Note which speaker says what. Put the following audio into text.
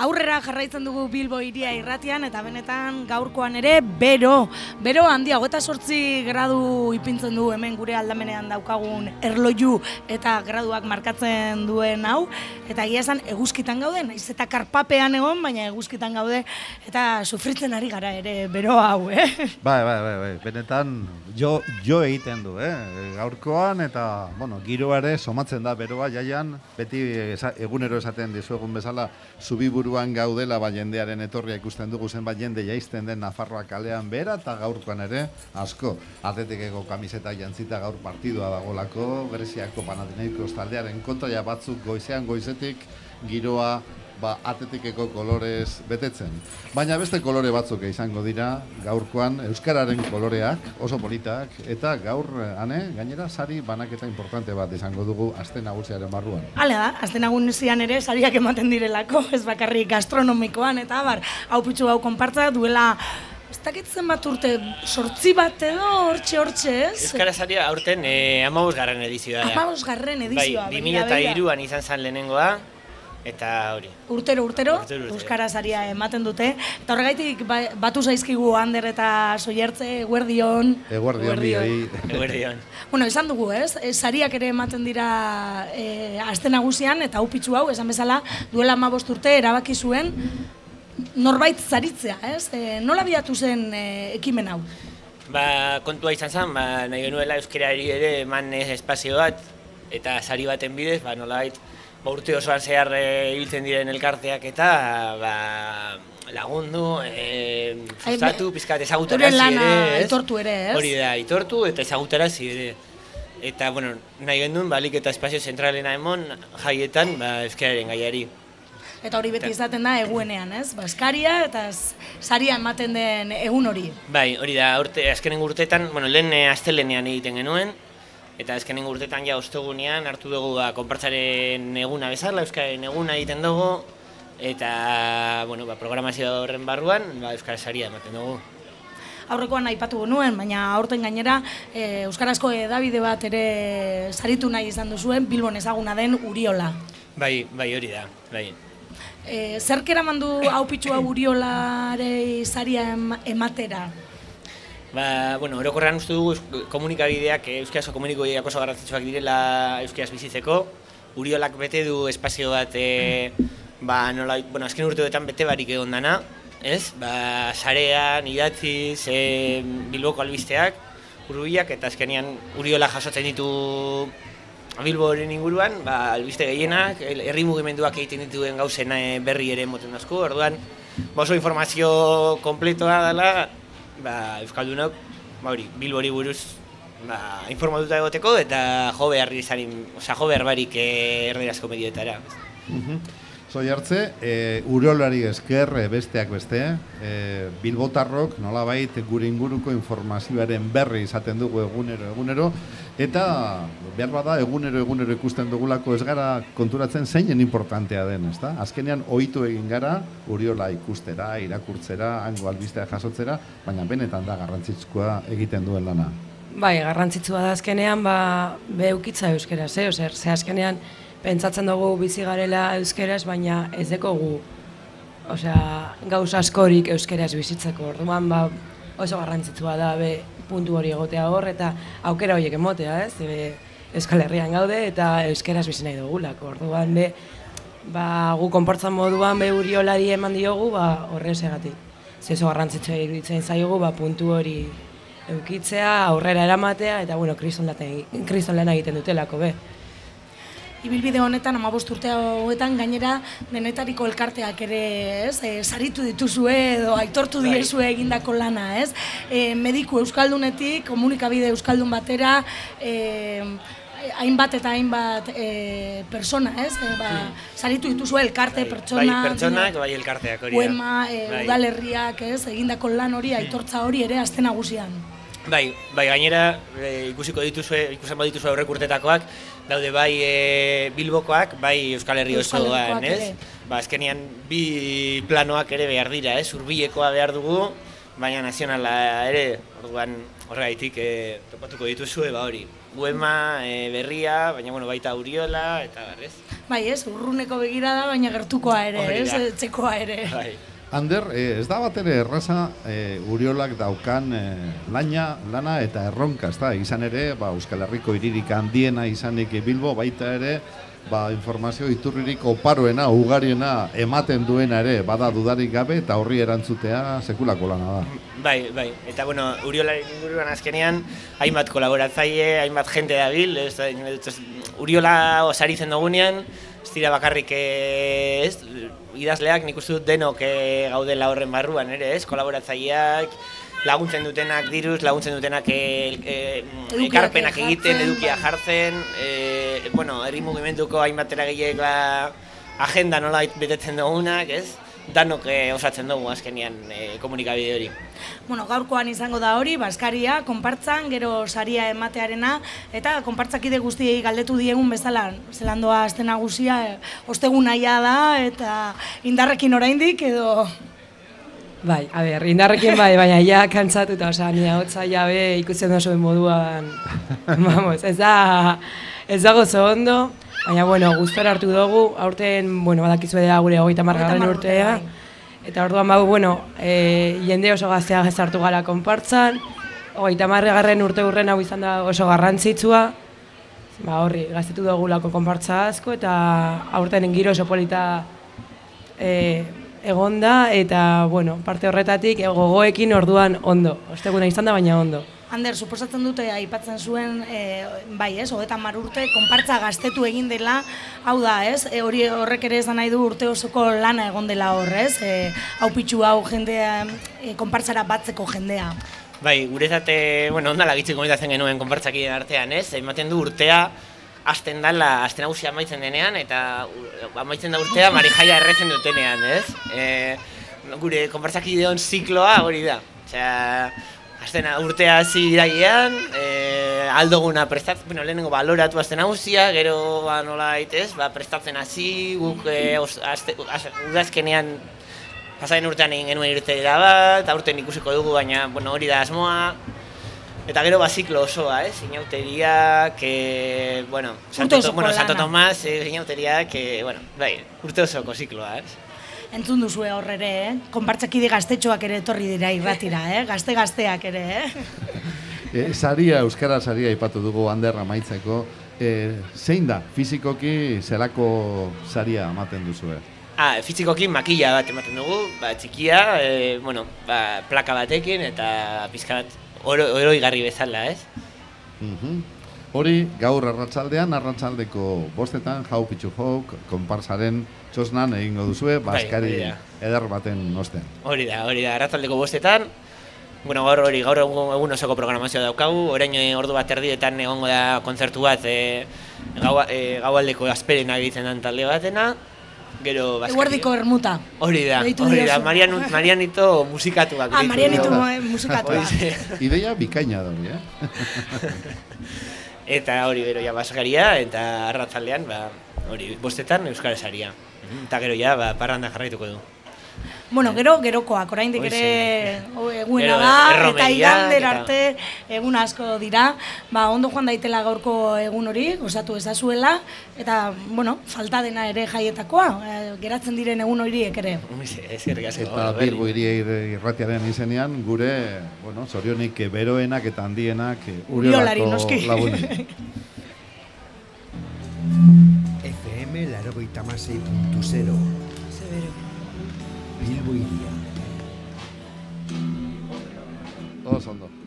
Speaker 1: Aurrera jarraitzen dugu Bilbo iria irratian eta benetan gaurkoan ere bero, bero handia, hogeta sortzi gradu ipintzen du hemen gure aldamenean daukagun erloju eta graduak markatzen duen hau eta egia esan eguzkitan gaude, naiz eta karpapean egon, baina eguzkitan gaude eta sufritzen ari gara ere bero hau, eh?
Speaker 2: Bai, bai, bai, bai. benetan jo, jo egiten du, eh? gaurkoan eta, bueno, giroare somatzen da beroa jaian, beti egunero esaten dizuegun bezala, zubibu buruan gaudela ba jendearen etorria ikusten dugu zenbat jende jaisten den Nafarroa kalean bera eta gaurkoan ere asko. Atletikeko kamiseta jantzita gaur partidua dagolako Greziako Panathinaikos taldearen kontra ja batzuk goizean goizetik giroa ba, atetikeko kolorez betetzen. Baina beste kolore batzuk izango dira, gaurkoan Euskararen koloreak, oso politak, eta gaur, eh, ane, gainera, sari banaketa importante bat izango dugu aste nagusiaren barruan.
Speaker 1: Hala da, aste nagusian ere, sariak ematen direlako, ez bakarrik gastronomikoan, eta bar, hau pitzu hau konpartza duela ez dakitzen bat urte, sortzi bat edo, hortxe, hortxe, ez?
Speaker 3: Euskara zaria aurten eh, amabuz garren edizioa.
Speaker 1: Amabuz garren edizioa.
Speaker 3: Bai, 2002an izan zan lehenengoa, Eta hori.
Speaker 1: Urtero, urtero, Euskara zaria ematen dute. Eta horregaitik ba, batu zaizkigu Ander eta Soiertze, Eguerdion.
Speaker 2: Eguerdion,
Speaker 3: Eguerdion.
Speaker 1: bueno, esan dugu, ez? E, zariak ere ematen dira e, aste nagusian, eta hau pitzu hau, esan bezala, duela ma urte erabaki zuen, norbait zaritzea, ez? E, nola biatu zen e, ekimen hau?
Speaker 3: Ba, kontua izan zen, ba, nahi genuela Euskarari ere eman espazio bat, eta sari baten bidez, ba, nola ba, urte osoan zehar e, ibiltzen diren elkarteak eta ba, lagundu, e, frustratu, pizkat ezagutarazi
Speaker 1: ere? Itortu ere, ez?
Speaker 3: Hori da, itortu eta ezagutarazi ere. Eta, bueno, nahi gendun, balik eta espazio zentralena emon jaietan, ba, euskararen gaiari.
Speaker 1: Eta hori beti izaten da eguenean, ez? Baskaria eta saria ematen den egun hori.
Speaker 3: Bai, hori da, urte, azkenen urteetan, bueno, lehen eh, astelenean egiten genuen, eta ezkenen urtetan ja ostegunean hartu dugu ba, konpartzaren eguna bezala, Euskaren eguna egiten dugu, eta bueno, ba, programazio horren barruan ba, Euskara saria ematen dugu.
Speaker 1: Aurrekoan aipatu nuen, baina aurten gainera e, Euskarazko edabide bat ere saritu nahi izan duzuen Bilbon ezaguna den Uriola.
Speaker 3: Bai, bai hori da, bai.
Speaker 1: E, zerkera mandu hau pitxua Uriolare saria ematera?
Speaker 3: Ba, bueno, orokorrean uste dugu komunikabideak, eh, euskarazko komunikabideak oso garrantzitsuak direla euskaraz bizitzeko. Uriolak bete du espazio bat, e, ba, nola, bueno, azken urteetan bete barik egon dana, ez? Ba, sarean, idatziz, e, bilboko albisteak, urbiak, eta azkenean Uriola jasotzen ditu Bilbo horren inguruan, ba, albiste gehienak, herri mugimenduak egiten dituen gauzen berri ere moten asko, orduan, ba, oso informazio kompletoa dela, ba, Euskaldunok, ba hori, Bilbori buruz ba, informatuta egoteko eta jo behar izanin, oza, jo behar barik eh, erderazko medioetara.
Speaker 2: Zoi hartze, e, urolari esker besteak beste, e, bilbotarrok nolabait gure inguruko informazioaren berri izaten dugu egunero egunero, eta behar bada egunero egunero ikusten dugulako ez gara konturatzen zeinen importantea den, ezta? Azkenean ohitu egin gara uriola ikustera, irakurtzera, hango albistea jasotzera, baina benetan da garrantzitsua egiten duen lana.
Speaker 4: Bai, garrantzitsua da azkenean, ba, beukitza euskera, ze, ze azkenean, pentsatzen dugu bizi garela euskeraz, baina ez gu osea, gauz askorik euskeraz bizitzeko. Orduan ba, oso garrantzitsua da be, puntu hori egotea hor eta aukera horiek emotea, ez? Be, Euskal Herrian gaude eta euskeraz bizi nahi dugulako. Orduan be, ba, gu konportzan moduan be uriolari eman diogu, ba, horrez egatik. Zezo garrantzitsua iruditzen zaigu, ba, puntu hori eukitzea, aurrera eramatea, eta, bueno, kriston lana egiten dutelako, be
Speaker 1: ibilbide honetan amabost urte hauetan gainera denetariko elkarteak ere, ez? E, saritu dituzue edo aitortu bai. diezue egindako lana, ez? E, mediku euskaldunetik, komunikabide euskaldun batera, e, hainbat eta hainbat e, persona, ez? E, ba, saritu dituzue elkarte, bai, pertsona...
Speaker 3: Bai, pertsonak, bai, elkarteak hori.
Speaker 1: Uema, e, bai. udalerriak, ez? Egindako lan hori, aitortza hori ere azten nagusian.
Speaker 3: Bai, bai gainera e, ikusiko dituzue, ikusen badituzue aurrek urtetakoak, daude bai e, Bilbokoak, bai Euskal Herri osoan, ez? Ba, azkenian bi planoak ere behar dira, ez? Urbilekoa behar dugu, baina nazionala ere, orduan horregaitik e, topatuko dituzue, ba hori, Guema, e, Berria, baina bueno, baita Uriola, eta bar, ez?
Speaker 1: Bai, ez, urruneko begirada, baina gertukoa ere, ez,
Speaker 3: da.
Speaker 1: etxekoa ere.
Speaker 3: Bai.
Speaker 2: Ander, eh, ez da bat ere erraza eh, Uriolak daukan eh, laina, lana eta erronka, ez da? Izan ere, ba, Euskal Herriko hiririk handiena izanik Bilbo, baita ere, ba, informazio iturririk oparoena, ugariena ematen duena ere, bada dudarik gabe eta horri erantzutea sekulako lana da.
Speaker 3: Bai, bai. Eta bueno, Uriolaren inguruan azkenean hainbat kolaboratzaile, hainbat jente dabil, ez, Uriola osaritzen dugunean, ez dira bakarrik eh, ez, idazleak nik uste dut denok eh, gaudela horren barruan ere, ez, kolaboratzaileak, laguntzen dutenak diruz, laguntzen dutenak eh,
Speaker 1: Edukiak
Speaker 3: ekarpenak egiten, edukia jartzen, eh, bueno, herri mugimenduko hainbat eragileek ba, agenda nola betetzen dugunak, ez? Danok eh, osatzen dugu azkenean eh, komunikabide hori.
Speaker 1: Bueno, gaurkoan izango da hori, Baskaria, konpartzan, gero saria ematearena, eta konpartzakide guztiei galdetu diegun bezala, zelandoa azte nagusia, eh, ostegun naia da, eta indarrekin oraindik, edo...
Speaker 4: Bai, a ber, indarrekin bai, baina ja kantzatuta, osea, ni ahotsa jabe ikusten duzuen moduan, vamos, ez da, ez dago zo ondo, baina, bueno, gustora hartu dugu, aurten, bueno, badakizu dela gure hogeita margarren
Speaker 1: 30 urte,
Speaker 4: urtea,
Speaker 1: bai.
Speaker 4: eta orduan bau, bueno, e, jende oso gaztea gezartu gara konpartzan, hogeita margarren urte hurren hau izan da oso garrantzitsua, ba horri, gaztetu dugulako konpartza asko, eta aurten giro oso polita e, egonda eta bueno, parte horretatik gogoekin orduan ondo. Osteguna izan da baina ondo.
Speaker 1: Ander, suposatzen dute aipatzen zuen, e, bai ez, hogeita mar urte, konpartza gaztetu egin dela, hau da ez, e, hori horrek ere esan nahi du urte osoko lana egon dela horrez, e, hau pitxu hau jendea, e, konpartzara batzeko jendea.
Speaker 3: Bai, guretzate, bueno, ondala gitzik komentatzen genuen konpartzakien artean, ez? Ematen du urtea hasten dala, hasten nagusia amaitzen denean, eta amaitzen da urtea marijaia erretzen dutenean, ez? E, gure konpartzakideon zikloa hori da. Osea, hasten urtea hasi irailean, e, aldoguna prestatzen, bueno, lehenengo baloratu hasten nagusia, gero ba nola ez, ba prestatzen hasi, guk e, os, udazkenean Pasaren urtean egin genuen irteera bat, aurten ikusiko dugu, baina bueno, hori da asmoa. Eta gero ba ziklo osoa, eh? Zinauteriak, eh, bueno, Santo, bueno, Santo. Tomas, eh, zinauteriak, eh, bueno, bai, urte osoko zikloa, eh?
Speaker 1: Entzun duzue horrere, eh? Konpartzakide gaztetxoak ere etorri dira irratira, eh? Gazte-gazteak ere, eh?
Speaker 2: E, saria, Euskara saria ipatu dugu Ander amaitzeko. E, zein da, fizikoki zelako saria ematen duzue?
Speaker 3: Ah, fizikoki makilla bat ematen dugu, ba, txikia, eh, bueno, ba, plaka batekin eta pizka bat oro, oroigarri bezala, ez?
Speaker 2: Mhm. Hori, gaur arratsaldean arratsaldeko bostetan, jau pitxu jok, konparsaren txosnan egingo duzue, baskari
Speaker 3: hori da.
Speaker 2: eder baten ostean.
Speaker 3: Hori da, hori da, arratzaldeko bostetan, Bueno, gaur hori, gaur egun, egun osoko programazioa daukagu, orain eh, ordu bat erdietan egongo da kontzertu bat e, gau, e, gaualdeko asperena egiten den talde batena, gero baskari.
Speaker 1: Eguerdiko ermuta.
Speaker 3: Hori da, hori da. Marian, Marianito musikatuak.
Speaker 1: Ah, Marianito musikatuak.
Speaker 2: Ideia bikaina da hori, eh?
Speaker 3: Eta hori gero ja baskaria, eta arratzaldean, ba, hori, bostetan Euskara saria. Eta gero ja, ba, parranda jarraituko du.
Speaker 1: Bueno, gero, gerokoak, oraindik ere eguna da, eta igander arte egun asko dira. Ba, ondo joan daitela gaurko egun hori, osatu ezazuela, eta, bueno, falta dena ere jaietakoa, eh, geratzen diren egun horiek ere.
Speaker 3: Eskerrik asko.
Speaker 2: Eta. Bilbo irratiaren izenean, gure, bueno, zorionik beroenak eta handienak eh, Uriolako
Speaker 1: noski.
Speaker 2: lagunei.
Speaker 5: FM larogeita hamasei puntu zero,
Speaker 4: Zebero.
Speaker 5: Bilbo iria.
Speaker 2: Oso ondo.